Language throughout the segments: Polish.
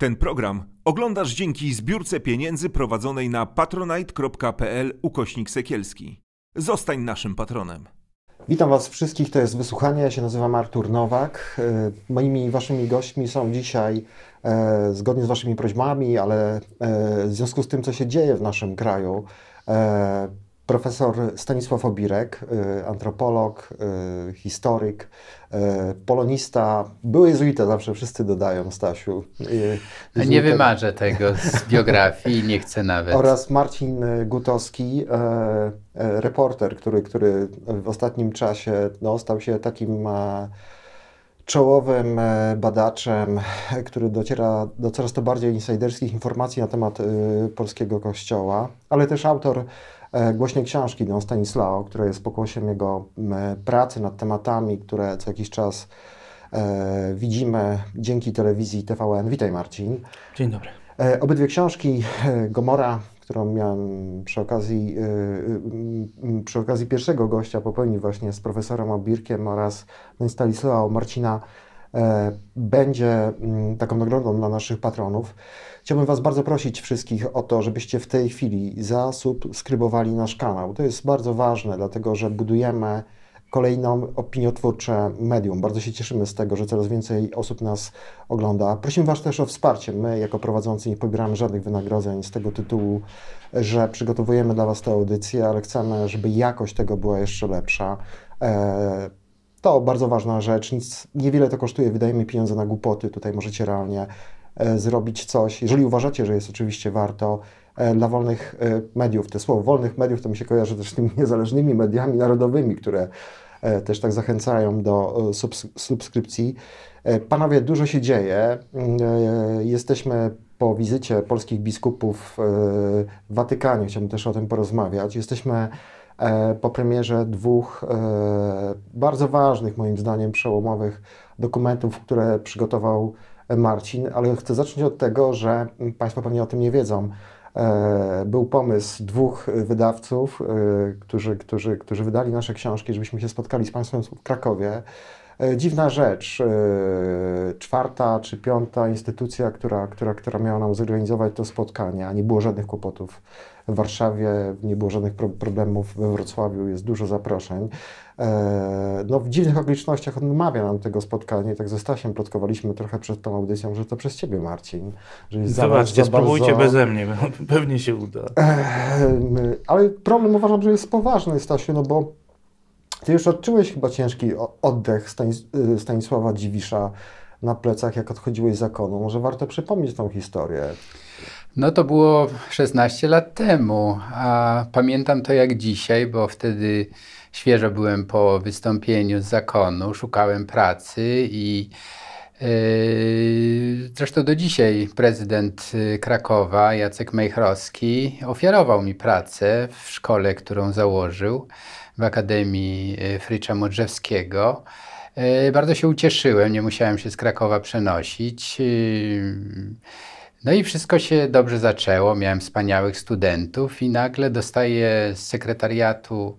Ten program oglądasz dzięki zbiórce pieniędzy prowadzonej na patronite.pl ukośnik sekielski. Zostań naszym patronem. Witam Was wszystkich, to jest Wysłuchanie, ja się nazywam Artur Nowak. E, moimi Waszymi gośćmi są dzisiaj, e, zgodnie z Waszymi prośbami, ale e, w związku z tym, co się dzieje w naszym kraju, profesor Stanisław Obirek, y, antropolog, y, historyk, y, polonista, były jezuita, zawsze wszyscy dodają, Stasiu. Jezuita. Nie wymarzę tego z biografii, nie chcę nawet. Oraz Marcin Gutowski, reporter, który, który w ostatnim czasie no, stał się takim czołowym badaczem, który dociera do coraz to bardziej insiderskich informacji na temat polskiego kościoła, ale też autor E, głośnej książki Don Stanislao, która jest pokłosiem jego pracy nad tematami, które co jakiś czas e, widzimy dzięki telewizji TVN. Witaj Marcin. Dzień dobry. E, obydwie książki, Gomora, którą miałem przy okazji, przy okazji pierwszego gościa popełnić właśnie z profesorem Obirkiem oraz Don Stanislao Marcina, będzie taką nagrodą dla naszych patronów. Chciałbym Was bardzo prosić wszystkich o to, żebyście w tej chwili zasubskrybowali nasz kanał. To jest bardzo ważne, dlatego że budujemy kolejną opiniotwórcze medium. Bardzo się cieszymy z tego, że coraz więcej osób nas ogląda. Prosimy Was też o wsparcie. My, jako prowadzący, nie pobieramy żadnych wynagrodzeń z tego tytułu, że przygotowujemy dla Was tę audycję, ale chcemy, żeby jakość tego była jeszcze lepsza. To bardzo ważna rzecz. Nic, niewiele to kosztuje. Wydajemy pieniądze na głupoty. Tutaj możecie realnie E, zrobić coś, jeżeli uważacie, że jest oczywiście warto, e, dla wolnych e, mediów. To słowo wolnych mediów to mi się kojarzy też z tymi niezależnymi mediami narodowymi, które też tak zachęcają do subskrypcji. Panowie, dużo się dzieje. Jesteśmy po wizycie polskich biskupów w Watykanie, chciałbym też o tym porozmawiać. Jesteśmy po premierze dwóch bardzo ważnych, moim zdaniem, przełomowych dokumentów, które przygotował Marcin, ale chcę zacząć od tego, że Państwo pewnie o tym nie wiedzą. E, był pomysł dwóch wydawców, e, którzy, którzy, którzy wydali nasze książki, żebyśmy się spotkali z Państwem w Krakowie. E, dziwna rzecz. Czwarta czy piąta instytucja, która, która, która miała nam zorganizować to spotkanie, a nie było żadnych kłopotów w Warszawie, nie było żadnych problemów we Wrocławiu, jest dużo zaproszeń. E, no, w dziwnych okolicznościach odmawia nam tego spotkania. Tak ze Stasiem plotkowaliśmy trochę przed tą audycją, że to przez Ciebie, Marcin. Że jest Zobaczcie, spróbujcie bardzo... beze mnie, pewnie się uda. E, ale problem uważam, że jest poważny, Stasiu, no bo Ty już odczułeś chyba ciężki oddech Stanis y, Stanisława Dziwisza na plecach, jak odchodziłeś z zakonu. Może warto przypomnieć tą historię. No to było 16 lat temu, a pamiętam to jak dzisiaj, bo wtedy świeżo byłem po wystąpieniu z zakonu, szukałem pracy i Yy, zresztą do dzisiaj prezydent y, Krakowa, Jacek Mejchrowski, ofiarował mi pracę w szkole, którą założył w Akademii y, Frycza Modrzewskiego. Yy, bardzo się ucieszyłem, nie musiałem się z Krakowa przenosić. Yy, no i wszystko się dobrze zaczęło. Miałem wspaniałych studentów i nagle dostaję z sekretariatu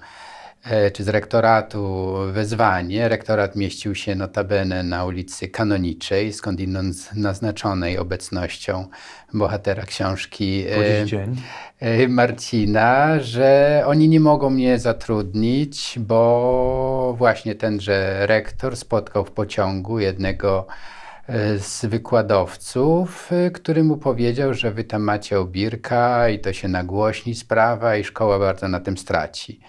e, czy z rektoratu wezwanie. Rektorat mieścił się notabene na ulicy Kanoniczej, skądinąd naznaczonej obecnością bohatera książki e, e, Marcina, że oni nie mogą mnie zatrudnić, bo właśnie tenże rektor spotkał w pociągu jednego z wykładowców, e, który mu powiedział, że wy tam macie obirka i to się nagłośni sprawa i szkoła bardzo na tym straci.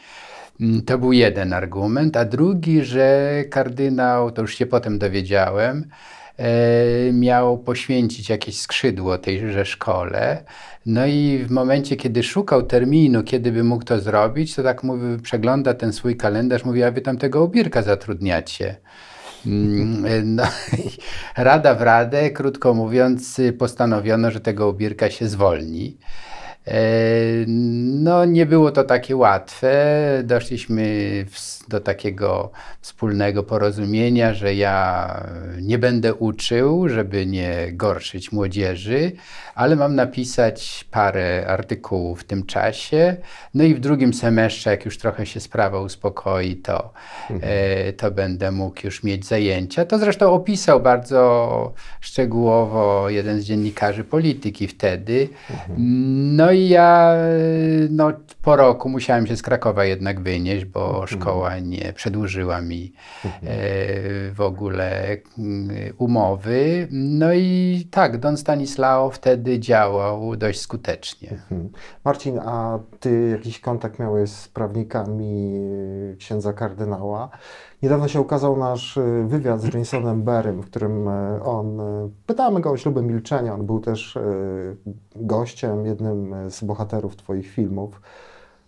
Mm, to był jeden argument, a drugi, że kardynał, to już się potem dowiedziałem, e, miał poświęcić jakieś skrzydło tejże szkole. No i w momencie, kiedy szukał terminu, kiedy by mógł to zrobić, to tak mówi, przegląda ten swój kalendarz, mówi, a wy tam tego obirka zatrudniacie. Mm, no, rada w radę, krótko mówiąc, postanowiono, że tego ubirka się zwolni. No, nie było to takie łatwe. Doszliśmy do takiego wspólnego porozumienia, że ja nie będę uczył, żeby nie gorszyć młodzieży, ale mam napisać parę artykułów w tym czasie. No i w drugim semestrze, jak już trochę się sprawa uspokoi, to, mhm. to będę mógł już mieć zajęcia. To zresztą opisał bardzo szczegółowo jeden z dziennikarzy polityki wtedy. Mhm. No i ja no, po roku musiałem się z Krakowa jednak wynieść, bo mhm. szkoła nie przedłużyła mi mhm. e, w ogóle mm, umowy. No i tak, Don Stanislao wtedy działał dość skutecznie. Mhm. Marcin, a ty jakiś kontakt miałeś z prawnikami księdza kardynała? Niedawno się ukazał nasz y, wywiad z Jasonem Berrym, w którym y, on, y, pytamy go o śluby milczenia, on był też gościem, jednym z bohaterów twoich filmów.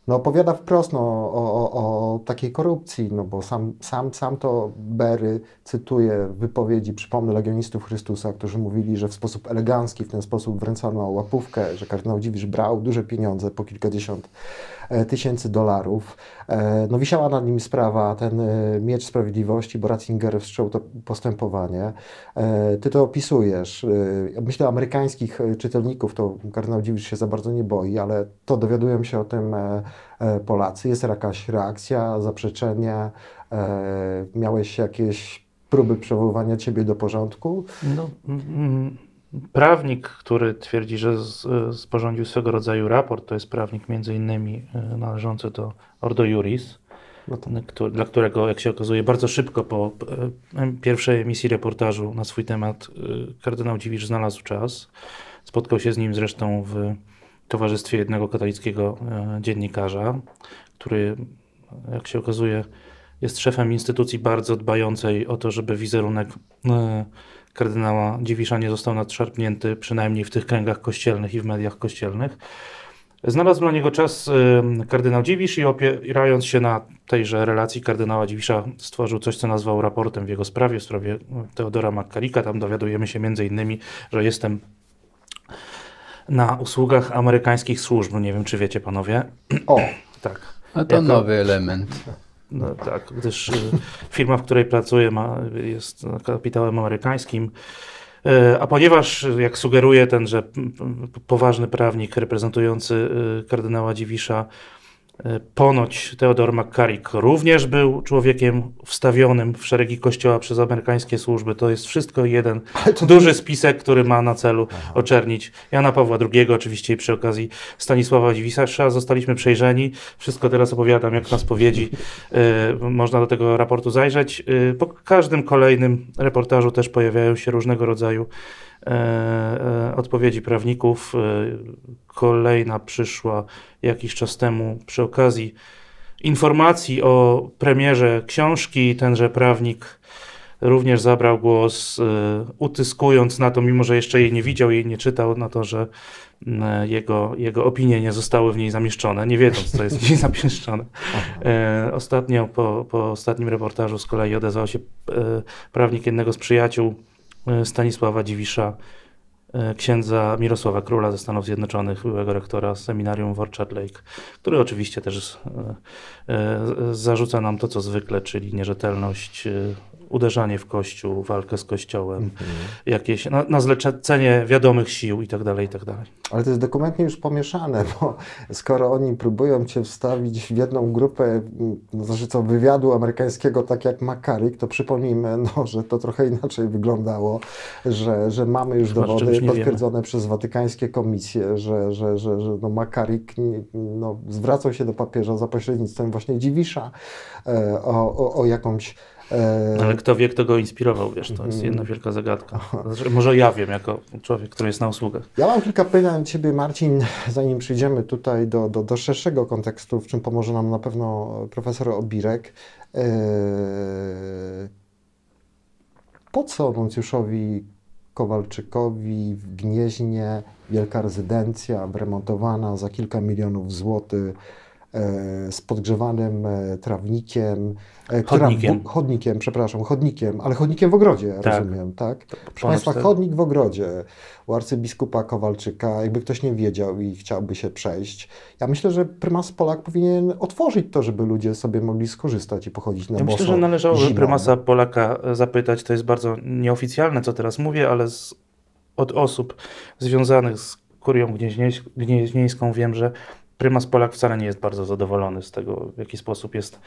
No opowiada wprost no, o, o, o takiej korupcji, no bo sam, sam, sam to Berry cytuje wypowiedzi, przypomnę, legionistów Chrystusa, którzy mówili, że w sposób elegancki w ten sposób wręcano łapówkę, że kardynał Dziwisz brał duże pieniądze, po kilkadziesiąt E, tysięcy dolarów. E, no wisiała nad nim sprawa, ten e, miecz sprawiedliwości, bo Ratzinger wszczął to postępowanie. Ty to opisujesz. Myślę, amerykańskich czytelników to kardynał Dziwisz się za bardzo nie boi, ale to dowiadują się o tym Polacy. Jest jakaś reakcja, zaprzeczenie? Miałeś jakieś próby przywoływania ciebie do porządku? No, Prawnik, który twierdzi, że sporządził swego rodzaju raport, to jest prawnik między innymi e, należący do Ordo Juris, no to... dla którego, jak się okazuje, bardzo szybko po e, pierwszej emisji reportażu na swój temat e, kardynał Dziwisz znalazł czas. Spotkał się z nim zresztą w towarzystwie jednego katolickiego dziennikarza, który, jak się okazuje, jest szefem instytucji bardzo dbającej o to, żeby wizerunek kardynała Dziwisza nie został nadszarpnięty, przynajmniej w tych kręgach kościelnych i w mediach kościelnych. Znalazł dla niego czas kardynał Dziwisz i opierając się na tejże relacji kardynała Dziwisza stworzył coś, co nazwał raportem w jego sprawie, w sprawie Teodora Makkarika. Tam dowiadujemy się między innymi, że jestem na usługach amerykańskich służb. No nie wiem, czy wiecie panowie. O, tak. A to jako... nowy element. No, tak, gdyż y, firma, w której pracuję, ma, jest kapitałem amerykańskim. Y, a ponieważ, jak sugeruje tenże poważny prawnik reprezentujący y, kardynała Dziwisza, ponoć Theodor McCarrick również był człowiekiem wstawionym w szeregi kościoła przez amerykańskie służby. To jest wszystko jeden duży spisek, który ma na celu Aha. oczernić Jana Pawła II, oczywiście i przy okazji Stanisława Dziwisza. Zostaliśmy przejrzeni. Wszystko teraz opowiadam jak na spowiedzi. E, można do tego raportu zajrzeć. E, po każdym kolejnym reportażu też pojawiają się różnego rodzaju E, e, odpowiedzi prawników. E, kolejna przyszła jakiś czas temu przy okazji informacji o premierze książki. Tenże prawnik również zabrał głos, utyskując na to, mimo że jeszcze jej nie widział, jej nie czytał, na to, że jego, jego opinie nie zostały w niej zamieszczone, nie wiedząc, co jest w niej zamieszczone. Ostatnio, po, po ostatnim reportażu z kolei odezwał się prawnik jednego z przyjaciół Stanisława Dziwisza, księdza Mirosława Króla ze Stanów Zjednoczonych, byłego rektora seminarium w Orchard Lake, który oczywiście też e, zarzuca nam to, co zwykle, czyli nierzetelność uderzanie w Kościół, walkę z Kościołem, mm -hmm. jakieś na, na zlecenie wiadomych sił i tak dalej, i tak dalej. Ale to jest dokumentnie już pomieszane, bo skoro oni próbują cię wstawić w jedną grupę, no, znaczy co, wywiadu amerykańskiego, tak jak Makaryk, to przypomnijmy, no, że to trochę inaczej wyglądało, że, że mamy już Chyba, dowody potwierdzone wiemy. przez watykańskie komisje, że, że, że, że no Makaryk no, zwracał się do papieża za pośrednictwem właśnie Dziwisza e, o, o, o jakąś Ale kto wie, kto go inspirował, wiesz, to jest jedna wielka zagadka. Znaczy, może ja wiem, jako człowiek, który jest na usługach. Ja mam kilka pytań do Ciebie, Marcin, zanim przyjdziemy tutaj do, do, do szerszego kontekstu, w czym pomoże nam na pewno profesor Obirek. E, po co nuncjuszowi Kowalczykowi w Gnieźnie wielka rezydencja remontowana za kilka milionów złotych z podgrzewanym trawnikiem, chodnikiem. Która, chodnikiem, przepraszam, chodnikiem, ale chodnikiem w ogrodzie, tak. rozumiem, tak? Proszę Państwa, chodnik w ogrodzie u arcybiskupa Kowalczyka, jakby ktoś nie wiedział i chciałby się przejść. Ja myślę, że prymas Polak powinien otworzyć to, żeby ludzie sobie mogli skorzystać i pochodzić na Ja myślę, że należałoby prymasa Polaka zapytać, to jest bardzo nieoficjalne, co teraz mówię, ale z, od osób związanych z kurią gnieźnieńską wiem, że prymas Polak wcale nie jest bardzo zadowolony z tego, w jaki sposób jest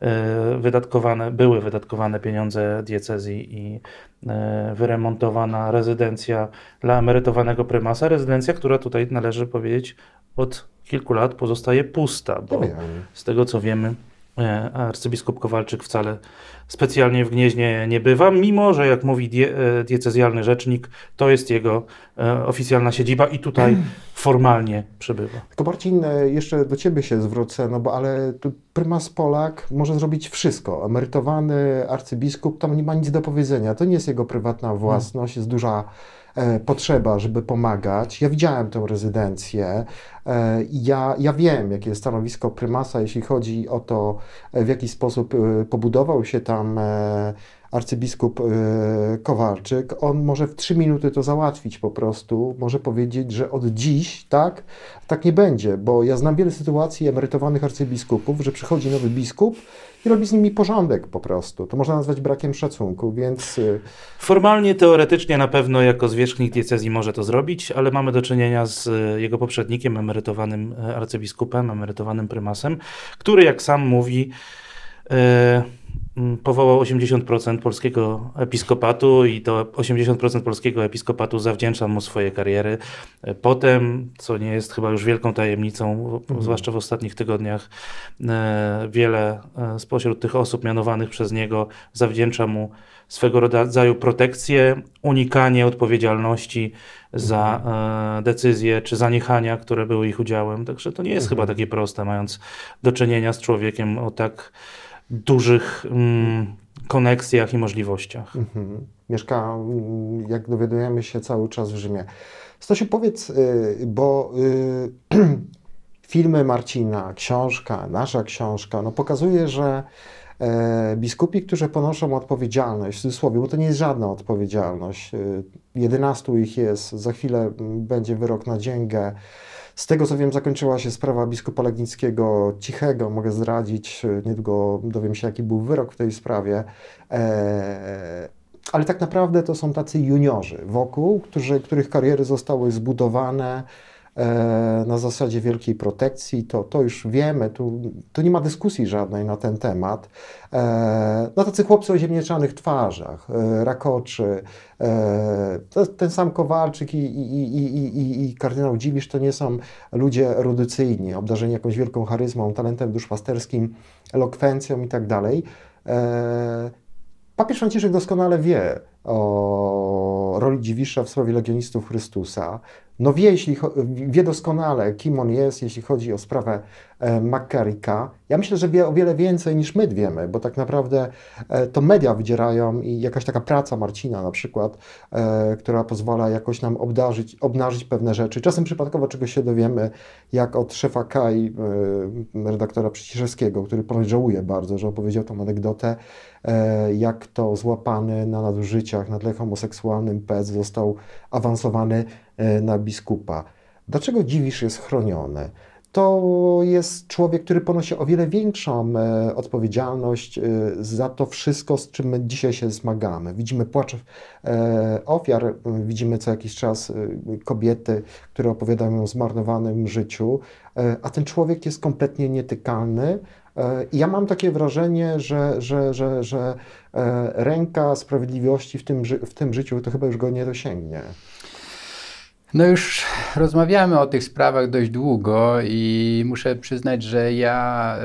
e, wydatkowane, były wydatkowane pieniądze diecezji i e, wyremontowana rezydencja dla emerytowanego prymasa. Rezydencja, która tutaj należy powiedzieć od kilku lat pozostaje pusta, bo z tego co wiemy, arcybiskup Kowalczyk wcale specjalnie w Gnieźnie nie bywa, mimo że jak mówi die, e, diecezjalny rzecznik, to jest jego e, oficjalna siedziba i tutaj formalnie przebywa. Tylko Marcin, e, jeszcze do Ciebie się zwrócę, no bo ale tu prymas Polak może zrobić wszystko. Emerytowany arcybiskup tam nie ma nic do powiedzenia. To nie jest jego prywatna własność, jest duża E, potrzeba, żeby pomagać. Ja widziałem tę rezydencję e, ja, ja wiem, jakie jest stanowisko prymasa, jeśli chodzi o to, w jaki sposób e, pobudował się tam arcybiskup Kowalczyk, on może w trzy minuty to załatwić po prostu, może powiedzieć, że od dziś tak, tak nie będzie, bo ja znam wiele sytuacji emerytowanych arcybiskupów, że przychodzi nowy biskup i robi z nimi porządek po prostu. To można nazwać brakiem szacunku, więc... Y, Formalnie, teoretycznie na pewno jako zwierzchnik diecezji może to zrobić, ale mamy do czynienia z y, jego poprzednikiem, emerytowanym y, arcybiskupem, emerytowanym prymasem, który jak sam mówi... Yy, powołał 80% polskiego episkopatu i to 80% polskiego episkopatu zawdzięczam mu swoje kariery. Potem, co nie jest chyba już wielką tajemnicą, mhm. zwłaszcza w ostatnich tygodniach, e, wiele e, spośród tych osób mianowanych przez niego zawdzięcza mu swego rodzaju protekcję, unikanie odpowiedzialności za mhm. e, decyzje czy zaniechania, które były ich udziałem. Także to nie jest mhm. chyba takie proste, mając do czynienia z człowiekiem o tak dużych mm, koneksjach i możliwościach. Mhm. Mieszka, mm, jak dowiadujemy się, cały czas w Rzymie. Stasiu, powiedz, y, bo y, filmy Marcina, książka, nasza książka, no pokazuje, że e, biskupi, którzy ponoszą odpowiedzialność, w cudzysłowie, bo to nie jest żadna odpowiedzialność, 11 y, ich jest, za chwilę mm, będzie wyrok na dzięgę, z tego co wiem, zakończyła się sprawa biskupa Legnickiego Cichego. Mogę zdradzić, niedługo dowiem się, jaki był wyrok w tej sprawie. E, ale tak naprawdę to są tacy juniorzy wokół, którzy, których kariery zostały zbudowane E, na zasadzie wielkiej protekcji, to, to już wiemy, tu, tu nie ma dyskusji żadnej na ten temat. E, no tacy chłopcy o ziemniaczanych twarzach, e, rakoczy, ten sam Kowalczyk i, i, i, i, i kardynał Dziwisz to nie są ludzie erudycyjni, obdarzeni jakąś wielką charyzmą, talentem duszpasterskim, elokwencją i tak dalej. Papież Franciszek doskonale wie o roli Dziwisza w sprawie legionistów Chrystusa. No wie, jeśli, wie doskonale, kim on jest, jeśli chodzi o sprawę e, McCarricka. Ja myślę, że wie o wiele więcej niż my wiemy, bo tak naprawdę e, to media wydzierają i jakaś taka praca Marcina na przykład, e, która pozwala jakoś nam obdarzyć, obnażyć pewne rzeczy. Czasem przypadkowo czegoś się dowiemy, jak od szefa Kaj, redaktora Przyciszewskiego, który ponoć żałuje bardzo, że opowiedział tą anegdotę, jak to złapany na nadużyciach, na tle homoseksualnym pec został awansowany E, na biskupa. Dlaczego Dziwisz jest chroniony? To jest człowiek, który ponosi o wiele większą e, odpowiedzialność e, za to wszystko, z czym my dzisiaj się zmagamy. Widzimy płacz ofiar, widzimy co jakiś czas kobiety, które opowiadają o zmarnowanym życiu, a ten człowiek jest kompletnie nietykalny. Ja mam takie wrażenie, że, że, że, że ręka sprawiedliwości w tym, w tym życiu to chyba już go nie dosięgnie. No już rozmawiamy o tych sprawach dość długo i muszę przyznać, że ja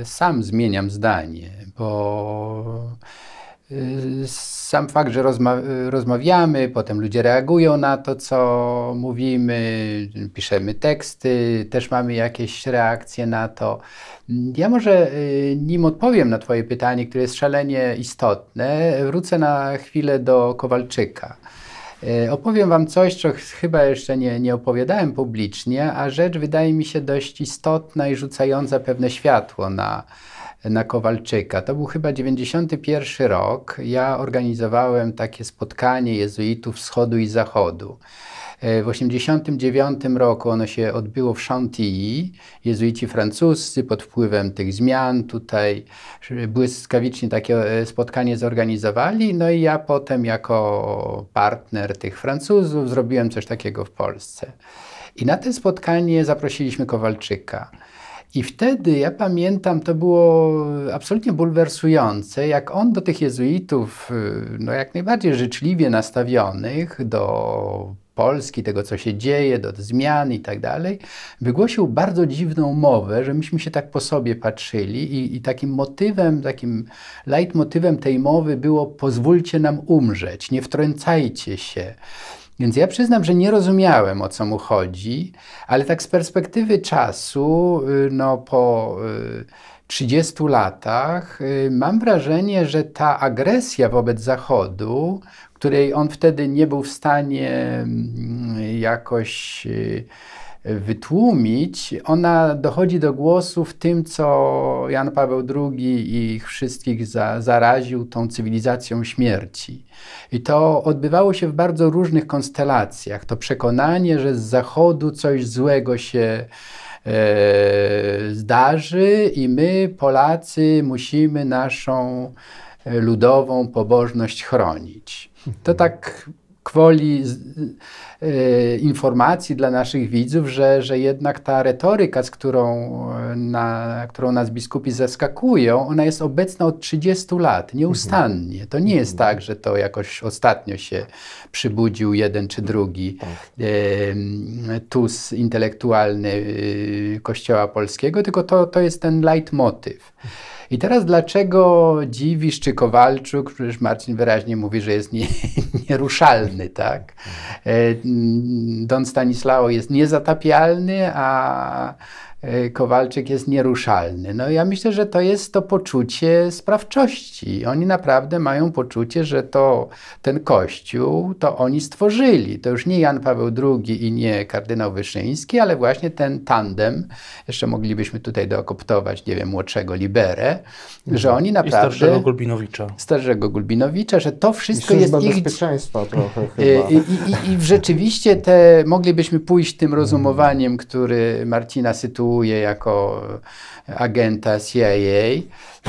y, sam zmieniam zdanie, bo sam fakt, że rozma rozmawiamy, potem ludzie reagują na to, co mówimy, piszemy teksty, też mamy jakieś reakcje na to. Ja może, y, nim odpowiem na Twoje pytanie, które jest szalenie istotne, wrócę na chwilę do Kowalczyka. E, opowiem Wam coś, co chyba jeszcze nie, nie opowiadałem publicznie, a rzecz wydaje mi się dość istotna i rzucająca pewne światło na, na Kowalczyka. To był chyba 91 rok. Ja organizowałem takie spotkanie jezuitów wschodu i zachodu. W 1989 roku ono się odbyło w Chantilly. Jezuici francuscy pod wpływem tych zmian tutaj błyskawicznie takie e, spotkanie zorganizowali. No i ja potem jako partner tych Francuzów zrobiłem coś takiego w Polsce. I na to spotkanie zaprosiliśmy Kowalczyka. I wtedy, ja pamiętam, to było absolutnie bulwersujące, jak on do tych jezuitów, y, no jak najbardziej życzliwie nastawionych do Polski, tego co się dzieje, do zmian i tak dalej, wygłosił bardzo dziwną mowę, że myśmy się tak po sobie patrzyli i, i takim motywem, takim leitmotywem tej mowy było pozwólcie nam umrzeć, nie wtrącajcie się. Więc ja przyznam, że nie rozumiałem o co mu chodzi, ale tak z perspektywy czasu, y, no po 30 y, latach, y, mam wrażenie, że ta agresja wobec Zachodu, której on wtedy nie był w stanie mm, jakoś wytłumić, ona dochodzi do głosu w tym, co Jan Paweł II ich wszystkich za, zaraził tą cywilizacją śmierci. I to odbywało się w bardzo różnych konstelacjach. To przekonanie, że z zachodu coś złego się e, zdarzy i my, Polacy, musimy naszą ludową pobożność chronić. To tak kwoli y, informacji dla naszych widzów, że, że jednak ta retoryka, z którą, na, którą nas biskupi zaskakują, ona jest obecna od 30 lat, nieustannie. To nie jest tak, że to jakoś ostatnio się przybudził jeden czy drugi tak. y, tus intelektualny Kościoła Polskiego, tylko to, to jest ten leitmotyw. I teraz dlaczego Dziwisz czy Kowalczuk, przecież Marcin wyraźnie mówi, że jest nie, nieruszalny, tak? E, Don Stanislao jest niezatapialny, a Kowalczyk jest nieruszalny. No ja myślę, że to jest to poczucie sprawczości. Oni naprawdę mają poczucie, że to ten kościół to oni stworzyli. To już nie Jan Paweł II i nie kardynał Wyszyński, ale właśnie ten tandem, jeszcze moglibyśmy tutaj dookoptować, nie wiem, młodszego Liberę, że mhm. oni naprawdę... I starszego Gulbinowicza. Starszego Gulbinowicza, że to wszystko jest ich... bezpieczeństwa trochę chyba. I, i, i, I rzeczywiście te, moglibyśmy pójść tym rozumowaniem, który Marcina sytuuje jako agenta CIA,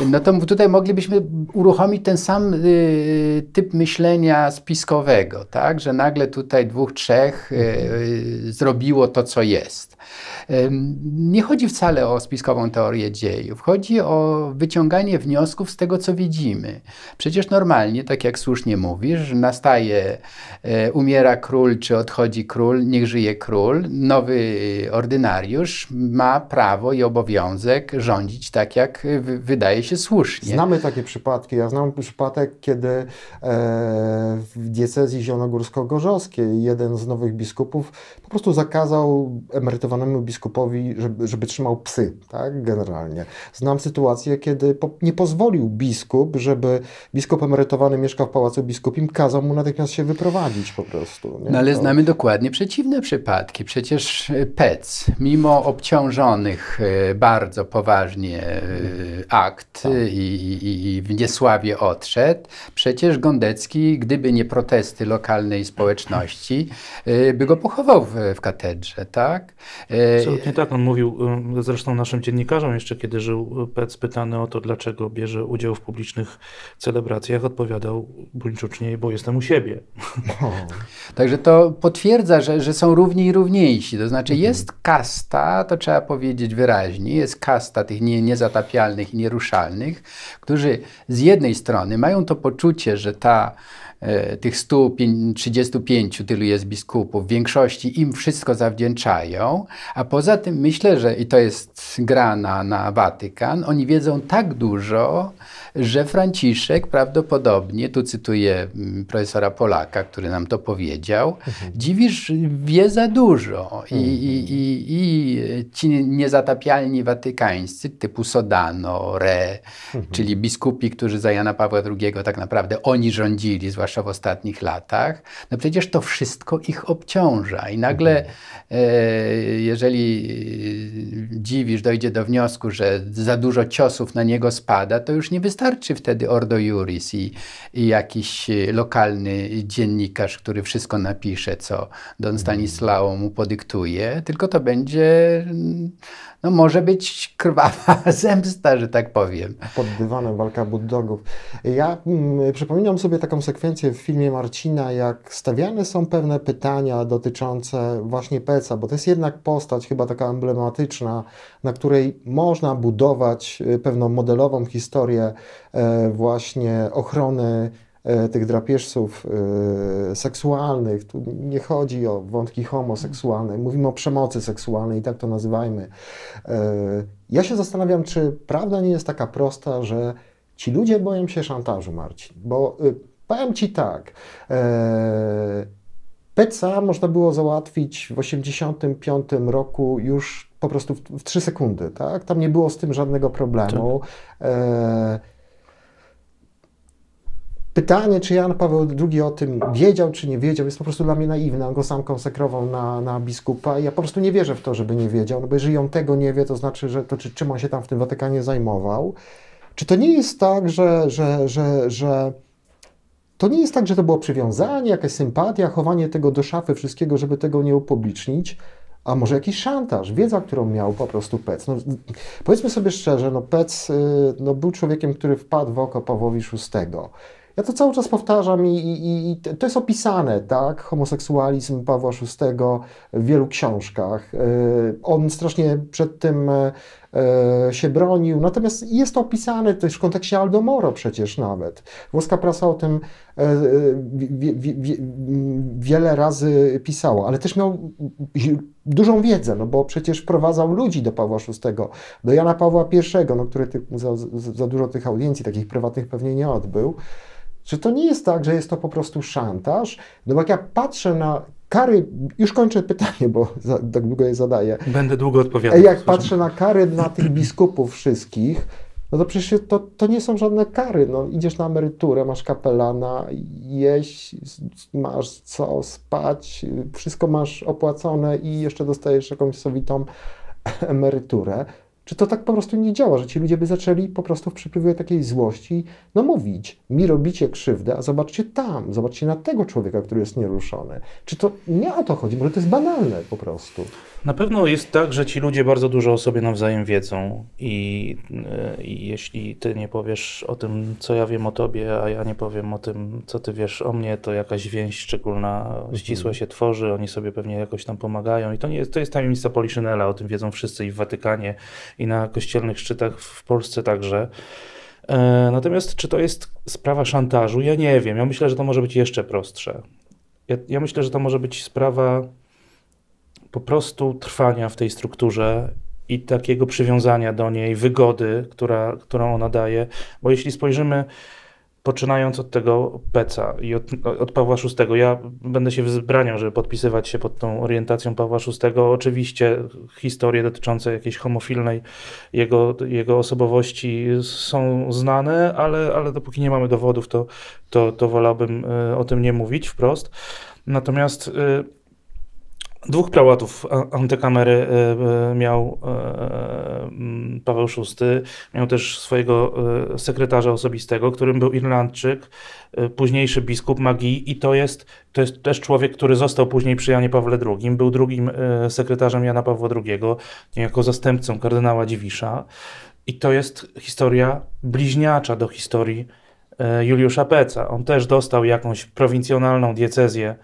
no to tutaj moglibyśmy uruchomić ten sam y, typ myślenia spiskowego, tak? że nagle tutaj dwóch, trzech y, y, zrobiło to, co jest. Nie chodzi wcale o spiskową teorię dziejów. Chodzi o wyciąganie wniosków z tego, co widzimy. Przecież normalnie, tak jak słusznie mówisz, nastaje, e, umiera król, czy odchodzi król, niech żyje król. Nowy ordynariusz ma prawo i obowiązek rządzić tak, jak wydaje się słusznie. Znamy takie przypadki. Ja znam przypadek, kiedy e, w diecezji zielonogórsko-gorzowskiej jeden z nowych biskupów po prostu zakazał emerytowanemu biskupowi żeby, żeby trzymał psy, tak, generalnie. Znam sytuację, kiedy po, nie pozwolił biskup, żeby biskup emerytowany mieszkał w Pałacu Biskupim, kazał mu natychmiast się wyprowadzić po prostu. Nie? No ale to... znamy dokładnie przeciwne przypadki. Przecież e, Pec, mimo obciążonych e, bardzo poważnie e, akt tak. i, i, i w niesławie odszedł, przecież Gondecki, gdyby nie protesty lokalnej społeczności, by go pochował w, w katedrze, tak? Absolutnie tak. On mówił zresztą naszym dziennikarzom jeszcze, kiedy żył Pec, pytany o to, dlaczego bierze udział w publicznych celebracjach, odpowiadał buńczucznie, bo jestem u siebie. Także to potwierdza, że, że są równi i równiejsi. To znaczy mhm. jest kasta, to trzeba powiedzieć wyraźnie, jest kasta tych nie, niezatapialnych i nieruszalnych, którzy z jednej strony mają to poczucie, że ta E, tych 135, tylu jest biskupów, w większości im wszystko zawdzięczają, a poza tym myślę, że i to jest gra na, na Watykan, oni wiedzą tak dużo, że Franciszek prawdopodobnie, tu cytuję mm, profesora Polaka, który nam to powiedział, mhm. dziwisz, wie za dużo. I, mhm. i, i, I, ci niezatapialni watykańscy, typu Sodano, Re, mhm. czyli biskupi, którzy za Jana Pawła II tak naprawdę oni rządzili, zwłaszcza w ostatnich latach, no przecież to wszystko ich obciąża. I nagle, mhm. e, jeżeli dziwisz, dojdzie do wniosku, że za dużo ciosów na niego spada, to już nie wystarczy wtedy Ordo Juris i, i jakiś lokalny dziennikarz, który wszystko napisze, co Don Stanislao mu podyktuje, tylko to będzie no może być krwawa zemsta, że tak powiem. Pod dywanem walka buddogów. Ja mm, przypominam sobie taką sekwencję w filmie Marcina, jak stawiane są pewne pytania dotyczące właśnie Peca, bo to jest jednak postać chyba taka emblematyczna, na której można budować y, pewną modelową historię e, właśnie ochrony tych drapieżców e, seksualnych. Tu nie chodzi o wątki homoseksualne, mówimy o przemocy seksualnej i tak to nazywajmy. E, ja się zastanawiam, czy prawda nie jest taka prosta, że ci ludzie boją się szantażu, Marcin. Bo powiem ci tak. PECA można było załatwić w 1985 roku już po prostu w, w 3 sekundy, tak? Tam nie było z tym żadnego problemu. Tak. Pytanie, czy Jan Paweł II o tym wiedział, czy nie wiedział, jest po prostu dla mnie naiwne. On go sam konsekrował na, na biskupa i ja po prostu nie wierzę w to, żeby nie wiedział, no bo jeżeli on tego nie wie, to znaczy, że to czy, czym on się tam w tym Watykanie zajmował. Czy to nie jest tak, że, że, że, że to nie jest tak, że to było przywiązanie, jakaś sympatia, chowanie tego do szafy, wszystkiego, żeby tego nie upublicznić, a może jakiś szantaż, wiedza, którą miał po prostu Pec. No, powiedzmy sobie szczerze, no Pec y, no, był człowiekiem, który wpadł w oko Pawłowi VI. Ja to cały czas powtarzam i, i, i, to jest opisane, tak? Homoseksualizm Pawła VI w wielu książkach. E, on strasznie przed tym e, e, się bronił, natomiast jest to opisane też w kontekście Aldomoro przecież nawet. Włoska prasa o tym wiele razy pisała, ale też miał dużą wiedzę, no bo przecież wprowadzał ludzi do Pawła VI, do Jana Pawła I, no, który za, za dużo tych audiencji takich prywatnych pewnie nie odbył. Czy to nie jest tak, że jest to po prostu szantaż? No bo jak ja patrzę na kary, już kończę pytanie, bo za, tak długo je zadaję. Będę długo odpowiadał. Jak patrzę na kary dla tych biskupów wszystkich, no to przecież to, to nie są żadne kary. No, idziesz na emeryturę, masz kapelana, jeść, masz co spać, wszystko masz opłacone i jeszcze dostajesz jakąś sowitą emeryturę. Czy to tak po prostu nie działa, że ci ludzie by zaczęli po prostu w przypływie takiej złości, no mówić, mi robicie krzywdę, a zobaczcie tam, zobaczcie na tego człowieka, który jest nieruszony. Czy to nie o to chodzi, może to jest banalne po prostu. Na pewno jest tak, że ci ludzie bardzo dużo o sobie nawzajem wiedzą i, e, i jeśli ty nie powiesz o tym, co ja wiem o tobie, a ja nie powiem o tym, co ty wiesz o mnie, to jakaś więź szczególna, mhm. ścisła się tworzy, oni sobie pewnie jakoś tam pomagają i to, nie jest, to jest tajemnica Poliszynela, o tym wiedzą wszyscy i w Watykanie, i na kościelnych szczytach w Polsce także. E, natomiast czy to jest sprawa szantażu? Ja nie wiem. Ja myślę, że to może być jeszcze prostsze. Ja, ja myślę, że to może być sprawa po prostu trwania w tej strukturze i takiego przywiązania do niej, wygody, która, którą ona daje. Bo jeśli spojrzymy poczynając od tego Peca i od, od, Pawła VI, ja będę się wzbraniał, żeby podpisywać się pod tą orientacją Pawła VI. Oczywiście historie dotyczące jakiejś homofilnej jego, jego osobowości są znane, ale, ale dopóki nie mamy dowodów, to, to, to wolałbym e, o tym nie mówić wprost. Natomiast e, Dwóch prałatów antykamery e, e, miał e, Paweł VI. Miał też swojego sekretarza osobistego, którym był Irlandczyk, późniejszy biskup Magii i to jest, to jest też człowiek, który został później przy Janie Pawle II. Był drugim sekretarzem Jana Pawła II, niejako zastępcą kardynała Dziwisza. I to jest historia bliźniacza do historii Juliusza Peca. On też dostał jakąś prowincjonalną diecezję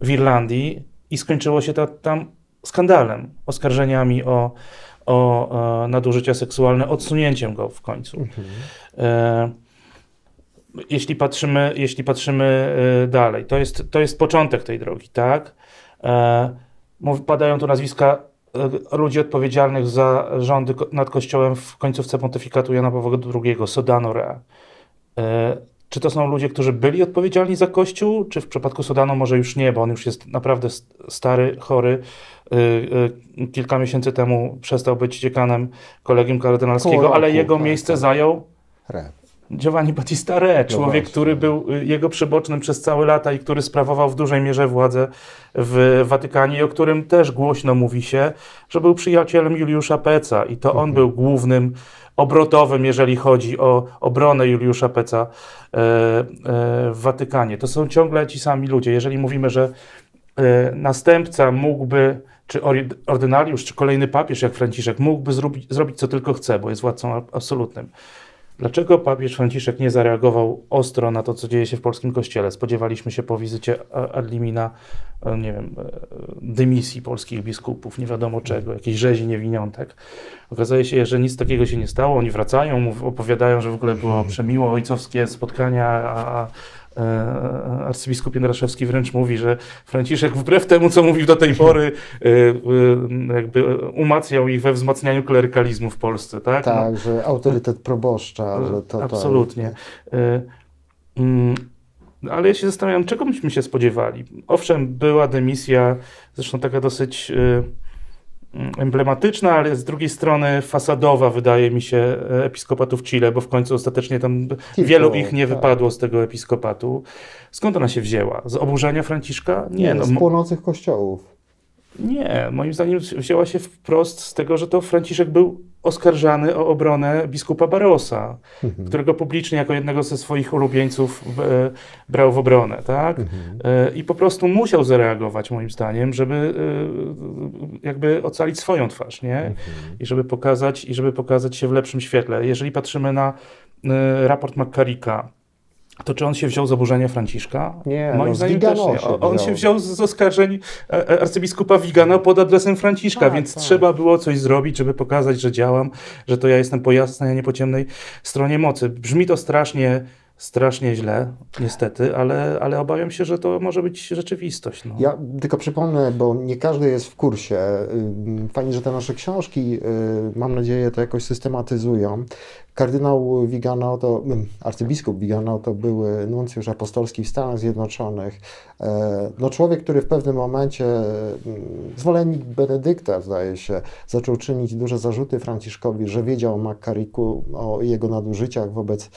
w Irlandii, i skończyło się to tam skandalem, oskarżeniami o, o, o nadużycia seksualne, odsunięciem go w końcu. Mhm. E, jeśli patrzymy, jeśli patrzymy e, dalej, to jest, to jest początek tej drogi, tak? E, padają tu nazwiska e, ludzi odpowiedzialnych za rządy nad Kościołem w końcówce pontyfikatu Jana Pawła II, Sodano Rea. Czy to są ludzie, którzy byli odpowiedzialni za Kościół, czy w przypadku Sudanu może już nie, bo on już jest naprawdę stary, chory. Y, y, kilka miesięcy temu przestał być dziekanem kolegium kardynalskiego, ale jego miejsce zajął Re. Giovanni Battista Re, No człowiek, właśnie. który był y, jego przybocznym przez całe lata i który sprawował w dużej mierze władzę w Watykanie i o którym też głośno mówi się, że był przyjacielem Juliusza Peca i to Mhm. on był głównym obrotowym, jeżeli chodzi o obronę Juliusza Peca e, e, w Watykanie. To są ciągle ci sami ludzie. Jeżeli mówimy, że e, następca mógłby, czy ordynariusz, czy kolejny papież jak Franciszek mógłby zrobić, zrobić co tylko chce, bo jest władcą absolutnym. Dlaczego papież Franciszek nie zareagował ostro na to, co dzieje się w polskim kościele? Spodziewaliśmy się po wizycie a- ad limina, e, nie wiem, e, dymisji polskich biskupów, nie wiadomo czego, jakiejś rzezi niewiniątek. Okazuje się, że nic takiego się nie stało. Oni wracają, opowiadają, że w ogóle było przemiło ojcowskie spotkania, a, arcybiskup Jędraszewski wręcz mówi, że Franciszek wbrew temu, co mówił do tej pory, e, e, jakby umacniał ich we wzmacnianiu klerykalizmu w Polsce, tak? No, Tak, że autorytet proboszcza, że to, to Absolutnie. Y, mm, Ale ja się zastanawiam, czego myśmy się spodziewali. Owszem, była dymisja, zresztą taka dosyć emblematyczna, ale z drugiej strony fasadowa, wydaje mi się, e, episkopatów Chile, bo w końcu ostatecznie tam wielu ich nie tak. wypadło z tego episkopatu. Skąd ona się wzięła? Z oburzenia Franciszka? Nie, no, z płonących kościołów. nie, moim zdaniem wzięła się wprost z tego, że to Franciszek był oskarżany o obronę biskupa Barosa, którego publicznie jako jednego ze swoich ulubieńców e, brał w obronę, tak? E, I po prostu musiał zareagować, moim zdaniem, żeby e, jakby ocalić swoją twarz, nie? I żeby pokazać, i żeby pokazać się w lepszym świetle. Jeżeli patrzymy na e, raport McCarricka, to czy on się wziął z oburzenia Franciszka? Nie, Moim no, z zdaniem też nie. On wziął. się wziął z, oskarżeń e, e, arcybiskupa Vigana pod adresem Franciszka, Tak, więc tak. trzeba było coś zrobić, żeby pokazać, że działam, że to ja jestem po jasnej, a nie po ciemnej stronie mocy. Brzmi to strasznie, strasznie źle, niestety, ale, ale obawiam się, że to może być rzeczywistość. No. Ja tylko przypomnę, bo nie każdy jest w kursie. Fajnie, że te nasze książki, y, mam nadzieję, to jakoś systematyzują. Kardynał Vigano, to ym, arcybiskup Vigano, to były nuncjusz apostolski w Stanach Zjednoczonych. E, No człowiek, który w pewnym momencie, ym, zwolennik Benedykta, zdaje się, zaczął czynić duże zarzuty Franciszkowi, że wiedział o Makariku, o jego nadużyciach wobec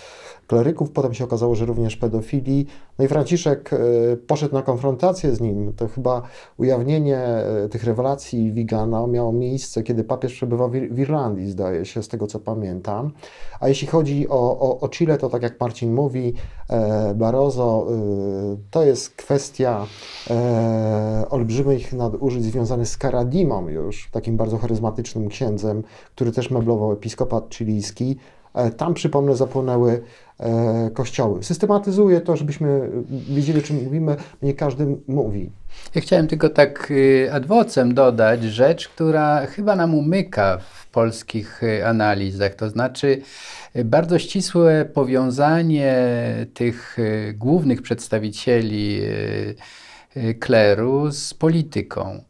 kleryków. Potem się okazało, że również pedofilii. No i Franciszek e, poszedł na konfrontację z nim. To chyba ujawnienie e, tych rewelacji Vigana miało miejsce, kiedy papież przebywał w Irlandii, zdaje się, z tego co pamiętam. A jeśli chodzi o, o, o Chile, to tak jak Marcin mówi, e, e, to jest kwestia e, olbrzymich nadużyć związanych z Karadimą już, takim bardzo charyzmatycznym księdzem, który też meblował episkopat chilijski. E, Tam, przypomnę, zapłonęły e, kościoły. Systematyzuję to, żebyśmy wiedzieli, o czym mówimy. Nie każdy mówi. Ja chciałem tylko tak y, ad vocem dodać rzecz, która chyba nam umyka w polskich y, analizach, to znaczy y, bardzo ścisłe powiązanie tych głównych przedstawicieli kleru z polityką.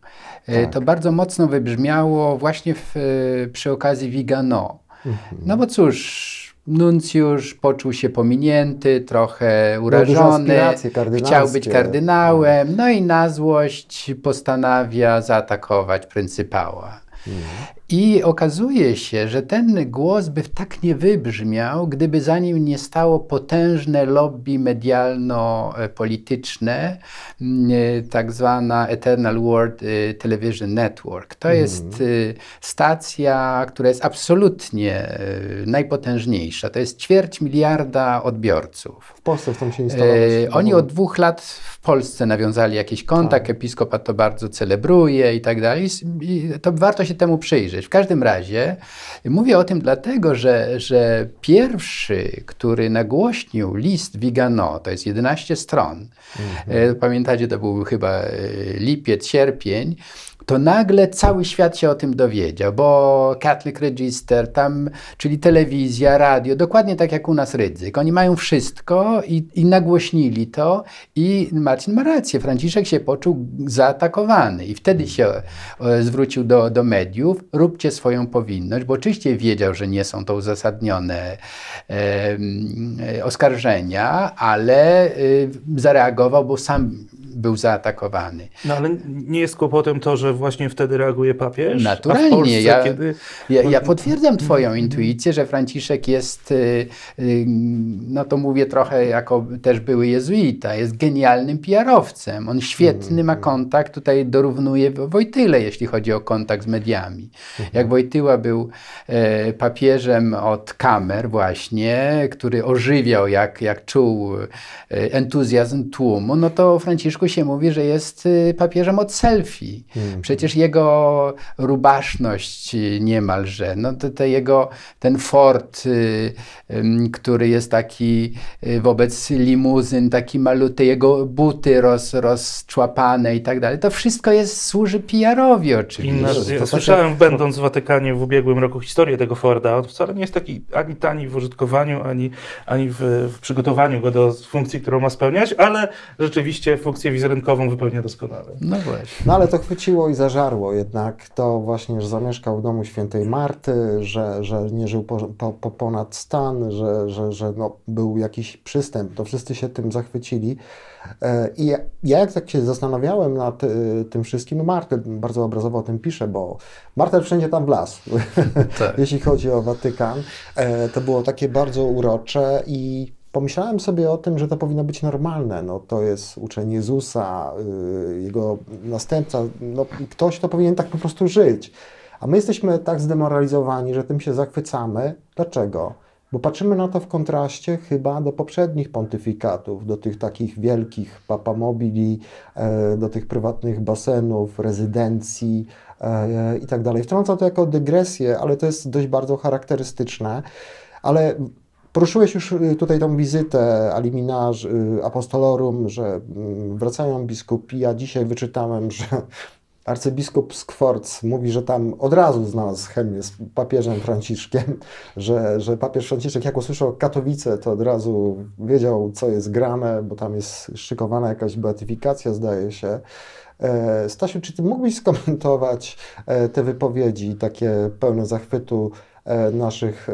Tak. To bardzo mocno wybrzmiało właśnie w, przy okazji Vigano. No bo cóż, nuncjusz poczuł się pominięty, trochę duże urażony, chciał być kardynałem, no i na złość postanawia zaatakować pryncypała. I okazuje się, że ten głos by tak nie wybrzmiał, gdyby za nim nie stało potężne lobby medialno-polityczne, mm, e, tak zwana Eternal World e, Television Network. To jest e, stacja, która jest absolutnie najpotężniejsza. To jest ćwierć miliarda odbiorców. W Polsce chcą się instalować. E, oni od dwóch lat w Polsce nawiązali jakiś kontakt, episkopat to bardzo celebruje i tak dalej. I to warto się temu przyjrzeć. W każdym razie mówię o tym dlatego, że, że pierwszy, który nagłośnił list Vigano, to jest 11 stron, e, pamiętacie, to był chyba e, lipiec, sierpień, to nagle cały świat się o tym dowiedział, bo Catholic Register, tam, czyli telewizja, radio, dokładnie tak jak u nas Rydzyk. Oni mają wszystko i, i nagłośnili to i Marcin ma rację, Franciszek się poczuł zaatakowany i wtedy się e, zwrócił do, do mediów, róbcie swoją powinność, bo oczywiście wiedział, że nie są to uzasadnione e, oskarżenia, ale e, zareagował, bo sam był zaatakowany. No ale nie jest kłopotem to, że właśnie wtedy reaguje papież? Naturalnie. Polsce, ja, kiedy... ja, ja, potwierdzam Twoją intuicję, że Franciszek jest, y, y, no to mówię trochę jako też były jezuita, jest genialnym PR-owcem. On świetny ma kontakt, tutaj dorównuje Wojtyle, jeśli chodzi o kontakt z mediami. Jak Wojtyła był e, papieżem od kamer właśnie, który ożywiał, jak, jak czuł e, entuzjazm tłumu, no to o Franciszku się mówi, że jest y, papieżem od selfie. Przecież jego rubaszność y, niemalże, no to, to jego, ten fort, y, który jest taki wobec limuzyn, taki maluty, jego buty roz, rozczłapane i tak dalej, to wszystko jest, służy PR-owi oczywiście. Inna, to słyszałem, będąc w Watykanie w ubiegłym roku, historię tego Forda. On wcale nie jest taki ani tani w użytkowaniu, ani, ani w, w przygotowaniu go do funkcji, którą ma spełniać, ale rzeczywiście funkcję wizerunkową wypełnia doskonale. No właśnie. No ale to chwyciło i zażarło jednak to właśnie, że zamieszkał w domu świętej Marty, że, że nie żył po, po, po ponad stan, że, że, że no, był jakiś przystęp, to wszyscy się tym zachwycili. E, I ja, ja jak tak się zastanawiałem nad y, tym wszystkim, no Martel bardzo obrazowo o tym pisze, bo Martel wszędzie tam wlazł, Tak. jeśli chodzi o Watykan. E, to było takie bardzo urocze i pomyślałem sobie o tym, że to powinno być normalne. No, to jest uczeń Jezusa, y, jego następca, no, ktoś, kto powinien tak po prostu żyć. A my jesteśmy tak zdemoralizowani, że tym się zachwycamy. Dlaczego? Bo patrzymy na to w kontraście chyba do poprzednich pontyfikatów, do tych takich wielkich papamobili, e, do tych prywatnych basenów, rezydencji e, i tak. Wtrącam to jako dygresję, ale to jest dość bardzo charakterystyczne. Ale poruszyłeś już y, tutaj tą wizytę Aliminaż, Apostolorum, że mm, wracają biskupi. Ja dzisiaj wyczytałem, że arcybiskup Skworc mówi, że tam od razu znalazł chemię z papieżem Franciszkiem, że, że papież Franciszek jak usłyszał Katowice, to od razu wiedział, co jest grane, bo tam jest szykowana jakaś beatyfikacja, zdaje się. E, Stasiu, czy ty mógłbyś skomentować e, te wypowiedzi takie pełne zachwytu naszych e,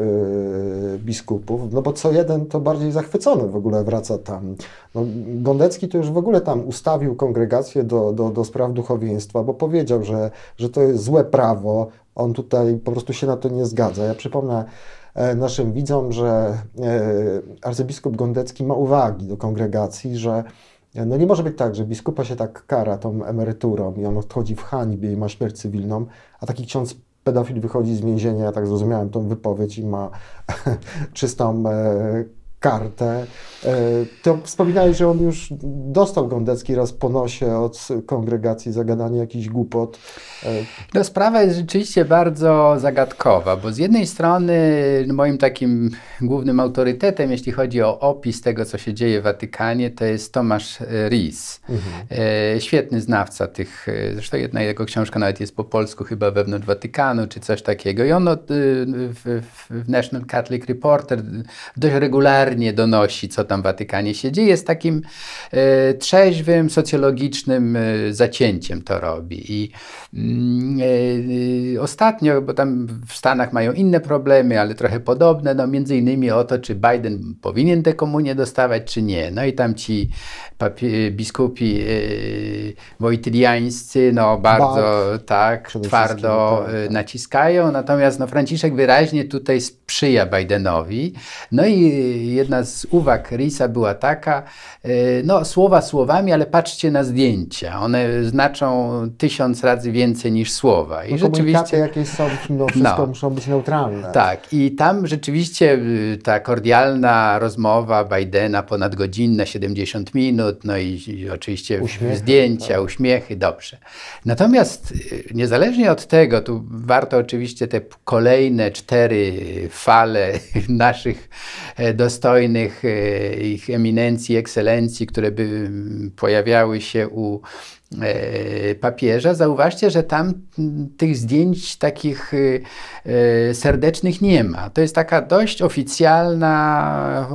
biskupów? No bo co jeden to bardziej zachwycony w ogóle wraca tam. No, Gondecki to już w ogóle tam ustawił kongregację do, do, do spraw duchowieństwa, bo powiedział, że, że to jest złe prawo, on tutaj po prostu się na to nie zgadza. Ja przypomnę e, naszym widzom, że e, arcybiskup Gondecki ma uwagi do kongregacji, że no nie może być tak, że biskupa się tak kara tą emeryturą i on odchodzi w hańbie i ma śmierć cywilną, a taki ksiądz pedofil wychodzi z więzienia, ja tak zrozumiałem tą wypowiedź i ma czystą e, kartę. E, to wspominałeś, że on już dostał Gondecki raz po nosie od kongregacji za gadanie jakichś głupot. E, No, sprawa jest rzeczywiście bardzo zagadkowa, bo z jednej strony moim takim głównym autorytetem, jeśli chodzi o opis tego, co się dzieje w Watykanie, to jest Tomasz Ries. E, świetny znawca tych, zresztą jedna jego książka nawet jest po polsku, chyba wewnątrz Watykanu, czy coś takiego. I on w- w National Catholic Reporter dość regularnie donosi, co tam w Watykanie się dzieje. Jest takim e, trzeźwym, socjologicznym e, zacięciem to robi. I mm, e, ostatnio, bo tam w Stanach mają inne problemy, ale trochę podobne, no między innymi o to, czy Biden powinien tę komunię dostawać, czy nie. No i tam ci papie, biskupi wojtyliańscy, no bardzo tak, twardo tak, e, naciskają, natomiast no, Franciszek wyraźnie tutaj sprzyja Bidenowi. No i jedna z uwag Risa była taka, e, no słowa słowami, ale patrzcie na zdjęcia. One znaczą tysiąc razy więcej niż słowa. I no rzeczywiście... jakieś są, no wszystko No. muszą być neutralne. Tak, i tam rzeczywiście y, ta kordialna rozmowa Bidena, ponadgodzinna, 70 minut, no i, i oczywiście Uśmiechy, zdjęcia, tak. uśmiechy, dobrze. Natomiast y, niezależnie od tego, tu warto oczywiście te kolejne cztery fale naszych e, dostojnych e, ich eminencji, ekscelencji, które by mm, pojawiały się u papieża, zauważcie, że tam tych zdjęć takich e, serdecznych nie ma. To jest taka dość oficjalna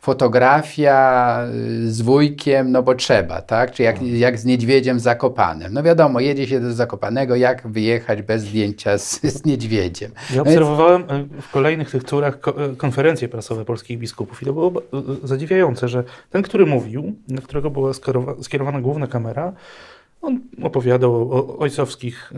fotografia z wujkiem, no bo trzeba, tak? Czy jak, jak z niedźwiedziem zakopanym. No wiadomo, jedzie się do Zakopanego, jak wyjechać bez zdjęcia z, z niedźwiedziem. Ja obserwowałem w kolejnych tych turach konferencje prasowe polskich biskupów i to było zadziwiające, że ten, który mówił, na którego była skierowana główna kamera, on opowiadał o ojcowskich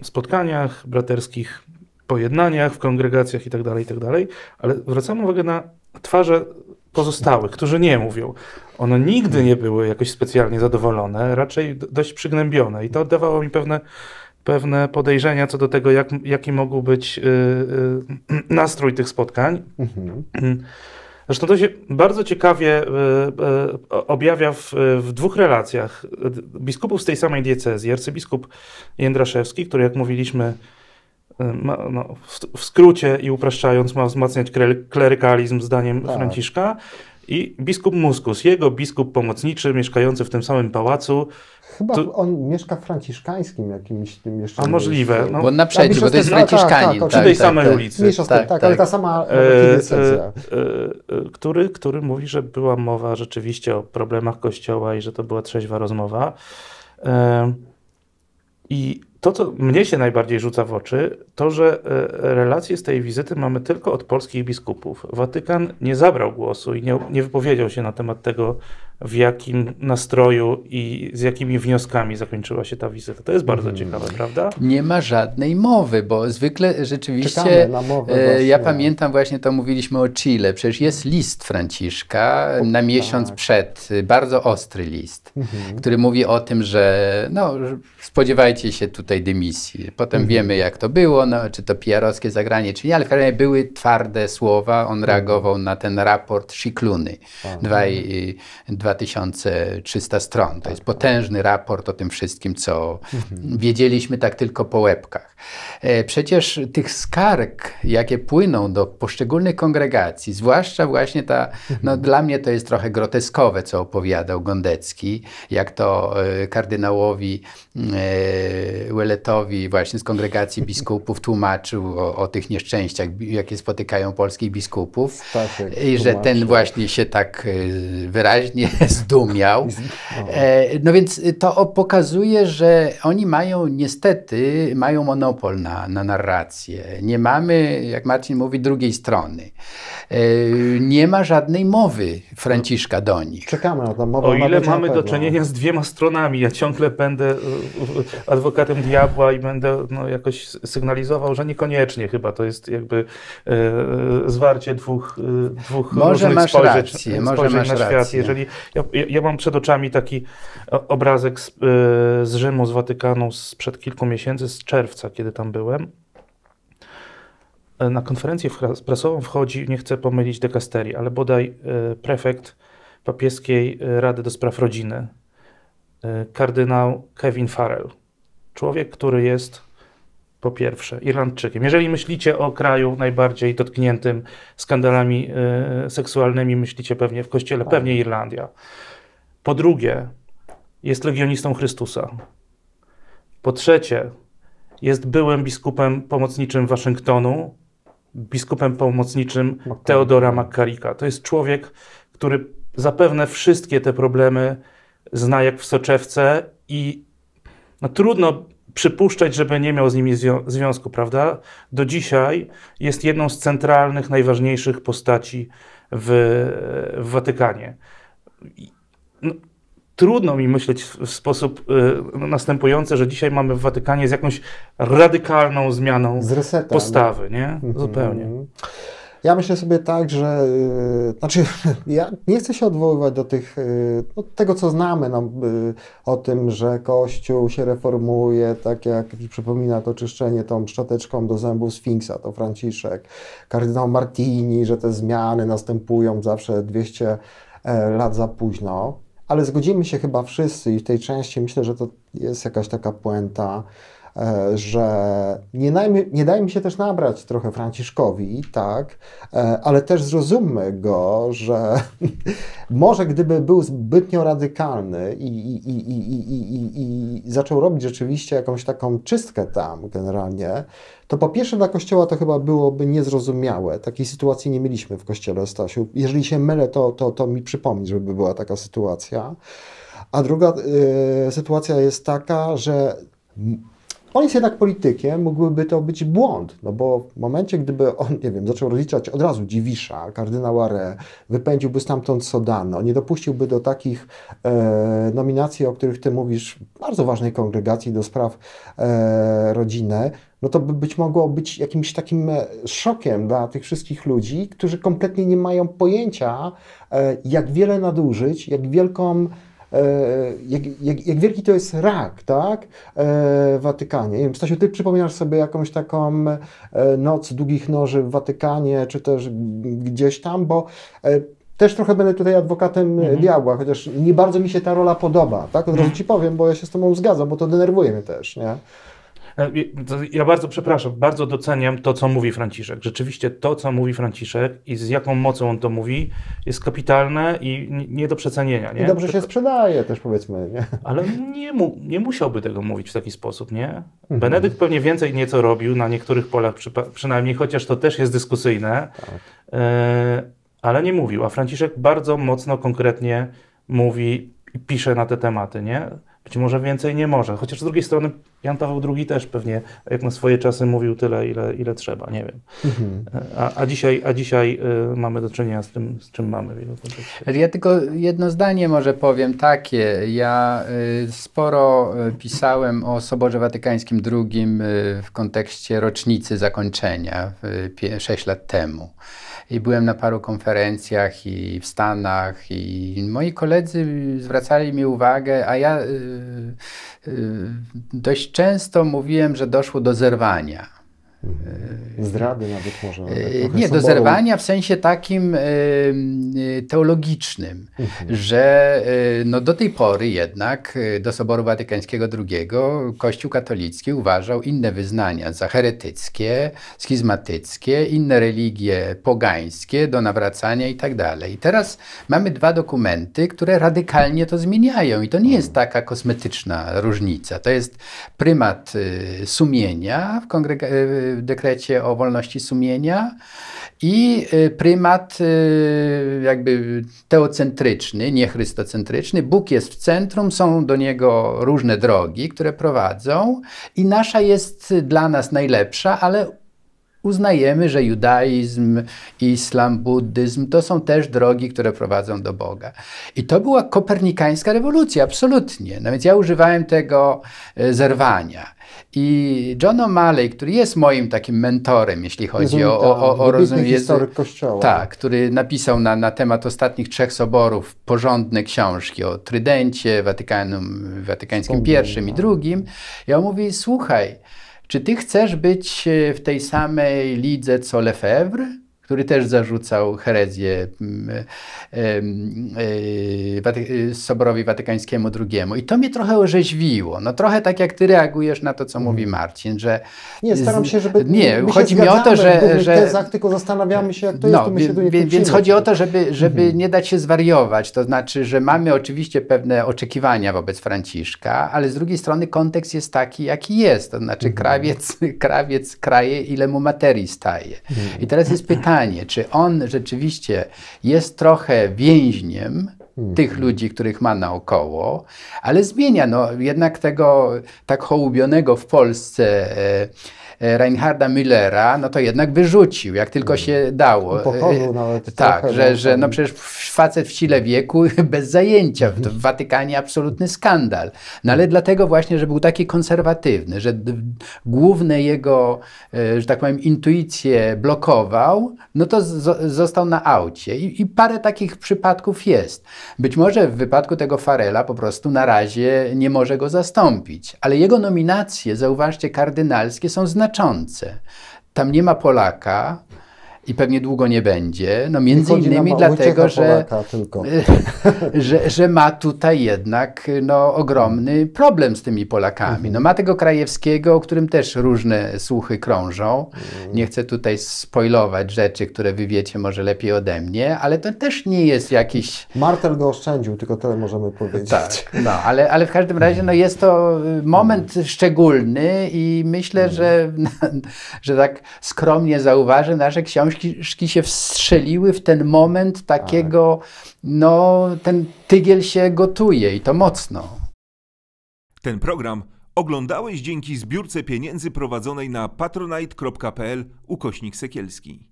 y, spotkaniach, braterskich pojednaniach w kongregacjach itd., tak itd., tak ale zwracam uwagę na twarze pozostałych, którzy nie mówią. One nigdy nie były jakoś specjalnie zadowolone, raczej dość przygnębione i to oddawało mi pewne, pewne podejrzenia co do tego, jak, jaki mógł być yy, yy, nastrój tych spotkań. Mhm. Zresztą to się bardzo ciekawie e, e, objawia w, w, dwóch relacjach. Biskupów z tej samej diecezji, arcybiskup Jędraszewski, który jak mówiliśmy e, ma, no, w, w, skrócie i upraszczając ma wzmacniać klerykalizm zdaniem tak. Franciszka i biskup Muskus, jego biskup pomocniczy mieszkający w tym samym pałacu, Chyba to... on mieszka w franciszkańskim jakimś tym jeszcze. A możliwe. No. Bo on na przedziu, bo to jest franciszkanin. Tak, tak, przy tej samej tak, ulicy. tak, tak, tak, ale ta sama e, e, e, który, który mówi, że była mowa rzeczywiście o problemach kościoła i że to była trzeźwa rozmowa. E, I to, co mnie się najbardziej rzuca w oczy, to, że e, relacje z tej wizyty mamy tylko od polskich biskupów. Watykan nie zabrał głosu i nie, nie wypowiedział się na temat tego, w jakim nastroju i z jakimi wnioskami zakończyła się ta wizyta. To jest bardzo hmm. ciekawe, prawda? Nie ma żadnej mowy, bo zwykle rzeczywiście. E, ja pamiętam właśnie to mówiliśmy o Chile. Przecież jest list Franciszka o, na miesiąc tak. przed, bardzo ostry list, mhm. który mówi o tym, że no, spodziewajcie się tutaj dymisji. Potem mhm. wiemy, jak to było, no, czy to PR-owskie zagranie, czy nie, ale w każdym razie były twarde słowa. On mhm. reagował na ten raport Sikluny. Dwa, 2300 stron. To jest potężny raport o tym wszystkim, co mhm. wiedzieliśmy tak tylko po łebkach. E, przecież tych skarg, jakie płyną do poszczególnych kongregacji, zwłaszcza właśnie ta, no dla mnie to jest trochę groteskowe, co opowiadał Gondecki, jak to e, kardynałowi e, Weletowi właśnie z kongregacji biskupów tłumaczył o, o tych nieszczęściach, jakie spotykają polskich biskupów Staszek, i że ten właśnie się tak wyraźnie zdumiał. No więc to pokazuje, że oni mają niestety, mają monopol na, na narrację. Nie mamy, jak Marcin mówi, drugiej strony. Nie ma żadnej mowy Franciszka do nich. Czekamy na to. Mowa o ile mamy do czynienia z dwiema stronami, ja ciągle będę adwokatem diabła i będę no, jakoś sygnalizował, że niekoniecznie chyba to jest jakby e, zwarcie dwóch, e, dwóch może różnych masz spojrzeń, rację, może masz na świat. Rację. Jeżeli, ja, ja, mam przed oczami taki obrazek z, e, z Rzymu, z Watykanu sprzed kilku miesięcy, z czerwca, kiedy tam byłem. E, na konferencję prasową wchodzi, nie chcę pomylić dekasterii, ale bodaj e, prefekt papieskiej Rady do Spraw Rodziny, kardynał Kevin Farrell. Człowiek, który jest po pierwsze Irlandczykiem. Jeżeli myślicie o kraju najbardziej dotkniętym skandalami seksualnymi, myślicie pewnie w kościele, tak. pewnie Irlandia. Po drugie, jest legionistą Chrystusa. Po trzecie, jest byłym biskupem pomocniczym Waszyngtonu, biskupem pomocniczym Teodora McCarricka. To jest człowiek, który zapewne wszystkie te problemy zna jak w soczewce i no, trudno przypuszczać, żeby nie miał z nimi zwią związku, prawda? Do dzisiaj jest jedną z centralnych, najważniejszych postaci w, w Watykanie. No, trudno mi myśleć w sposób y, następujący, że dzisiaj mamy w Watykanie z jakąś radykalną zmianą postawy, nie? Mhm. Zupełnie. Ja myślę sobie tak, że yy, znaczy, ja nie chcę się odwoływać do tych, yy, tego, co znamy no, yy, o tym, że Kościół się reformuje, tak jak przypomina to czyszczenie tą szczoteczką do zębów Sfinksa, to Franciszek, kardynał Martini, że te zmiany następują zawsze 200 e, lat za późno. Ale zgodzimy się chyba wszyscy i w tej części myślę, że to jest jakaś taka puenta, że nie, najmy, nie dajmy się też nabrać trochę Franciszkowi, tak, e, ale też zrozummy go, że może gdyby był zbytnio radykalny i, i, i, i, i, i zaczął robić rzeczywiście jakąś taką czystkę tam generalnie, to po pierwsze dla Kościoła to chyba byłoby niezrozumiałe. Takiej sytuacji nie mieliśmy w Kościele, Stasiu. Jeżeli się mylę, to, to, to mi przypomni, żeby była taka sytuacja. A druga y, sytuacja jest taka, że on jest jednak politykiem, mógłby to być błąd, no bo w momencie, gdyby on, nie wiem, zaczął rozliczać od razu Dziwisza, kardynała Re, wypędziłby stamtąd Sodano, nie dopuściłby do takich e, nominacji, o których ty mówisz, bardzo ważnej kongregacji do spraw e, rodziny, no to by być mogło być jakimś takim e, szokiem dla tych wszystkich ludzi, którzy kompletnie nie mają pojęcia, e, jak wiele nadużyć, jak wielką jak, jak, jak, wielki to jest rak, tak, e, w Watykanie. Nie wiem, Stasiu, ty przypominasz sobie jakąś taką e, noc długich noży w Watykanie, czy też gdzieś tam, bo też trochę będę tutaj adwokatem mhm. diabła, chociaż nie bardzo mi się ta rola podoba, tak, od razu mhm. ci powiem, bo ja się z tobą zgadzam, bo to denerwuje mnie też, nie. E, ja bardzo przepraszam, bardzo doceniam to, co mówi Franciszek. Rzeczywiście to, co mówi Franciszek i z jaką mocą on to mówi, jest kapitalne i nie do przecenienia. Nie? I dobrze się sprzedaje też, powiedzmy. Nie? Ale nie, mu, nie musiałby tego mówić w taki sposób, nie? Mhm. Benedykt pewnie więcej nieco robił na niektórych polach przynajmniej, chociaż to też jest dyskusyjne, tak. e, ale nie mówił. A Franciszek bardzo mocno, konkretnie mówi i pisze na te tematy, nie? Być może więcej nie może. Chociaż z drugiej strony Jan Paweł II też pewnie jak na swoje czasy mówił tyle, ile, ile trzeba, nie wiem. Mhm. A, a, dzisiaj, a dzisiaj y, mamy do czynienia z tym, z czym mamy. Ja tylko jedno zdanie może powiem takie. Ja y, sporo y, pisałem o Soborze Watykańskim II y, w kontekście rocznicy zakończenia 6 lat temu i byłem na paru konferencjach i w Stanach i moi koledzy zwracali mi uwagę, a ja y, y, dość często mówiłem, że doszło do zerwania. Zdrady nawet może. Tak nie, do zerwania w sensie takim teologicznym, mhm. że no do tej pory jednak do Soboru Watykańskiego II Kościół katolicki uważał inne wyznania za heretyckie, schizmatyckie, inne religie pogańskie do nawracania i tak dalej. I teraz mamy dwa dokumenty, które radykalnie to zmieniają i to nie jest taka kosmetyczna różnica. To jest prymat sumienia w kongregacji dekrecie o wolności sumienia i y, prymat y, jakby teocentryczny, nie chrystocentryczny. Bóg jest w centrum, są do niego różne drogi, które prowadzą i nasza jest dla nas najlepsza, ale uznajemy, że judaizm, islam, buddyzm to są też drogi, które prowadzą do Boga. I to była kopernikańska rewolucja, absolutnie. No więc ja używałem tego e, zerwania. I John O'Malley, który jest moim takim mentorem, jeśli chodzi o, o, o, o historyk Kościoła. Tak, który napisał na, na temat ostatnich trzech soborów porządne książki o Trydencie, Watykanum, Watykańskim I i II. I on mówi, słuchaj, czy ty chcesz być e, w tej samej lidze co Lefebvre? Który też zarzucał herezję mm, e, e, Soborowi Watykańskiemu II. I to mnie trochę orzeźwiło. No trochę tak jak ty reagujesz na to, co mówi mhm. Marcin, że... Nie, staram się, żeby... Nie, chodzi mi o to, że... że tezach, tylko zastanawiamy się, jak to no, jest, to my się nie Więc, chodzi o to, żeby, żeby mhm. nie dać się zwariować. To znaczy, że mamy oczywiście pewne oczekiwania wobec Franciszka, ale z drugiej strony kontekst jest taki, jaki jest. To znaczy mhm. krawiec, krawiec kraje, ile mu materii staje. I teraz jest pytanie, pytanie, czy on rzeczywiście jest trochę więźniem hmm. tych ludzi, których ma naokoło, ale zmienia no, jednak tego tak hołubionego w Polsce E, Reinharda Müllera, no to jednak wyrzucił, jak tylko się dało. Pochorzył nawet. Tak, trochę, że, że no przecież facet w sile wieku bez zajęcia, w Watykanie absolutny skandal. No ale dlatego właśnie, że był taki konserwatywny, że główne jego, e, że tak powiem, intuicje blokował, no to został na aucie. I, I parę takich przypadków jest. Być może w wypadku tego Farela po prostu na razie nie może go zastąpić, ale jego nominacje, zauważcie, kardynalskie są znaczące znaczące. Tam nie ma Polaka i pewnie długo nie będzie. No między innymi dlatego, że, że, że ma tutaj jednak no, ogromny problem z tymi Polakami. Mhm. No ma tego Krajewskiego, o którym też różne słuchy krążą. Mhm. Nie chcę tutaj spoilować rzeczy, które wy wiecie może lepiej ode mnie, ale to też nie jest jakiś Martel go oszczędził, tylko tyle możemy powiedzieć. tak, no, ale, ale w każdym razie no, jest to y, moment szczególny i myślę, że, że tak skromnie zauważę, nasze książki się wstrzeliły w ten moment takiego, no ten tygiel się gotuje i to mocno. Ten program oglądałeś dzięki zbiórce pieniędzy prowadzonej na patronite.pl ukośnik Sekielski.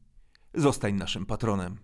Zostań naszym patronem.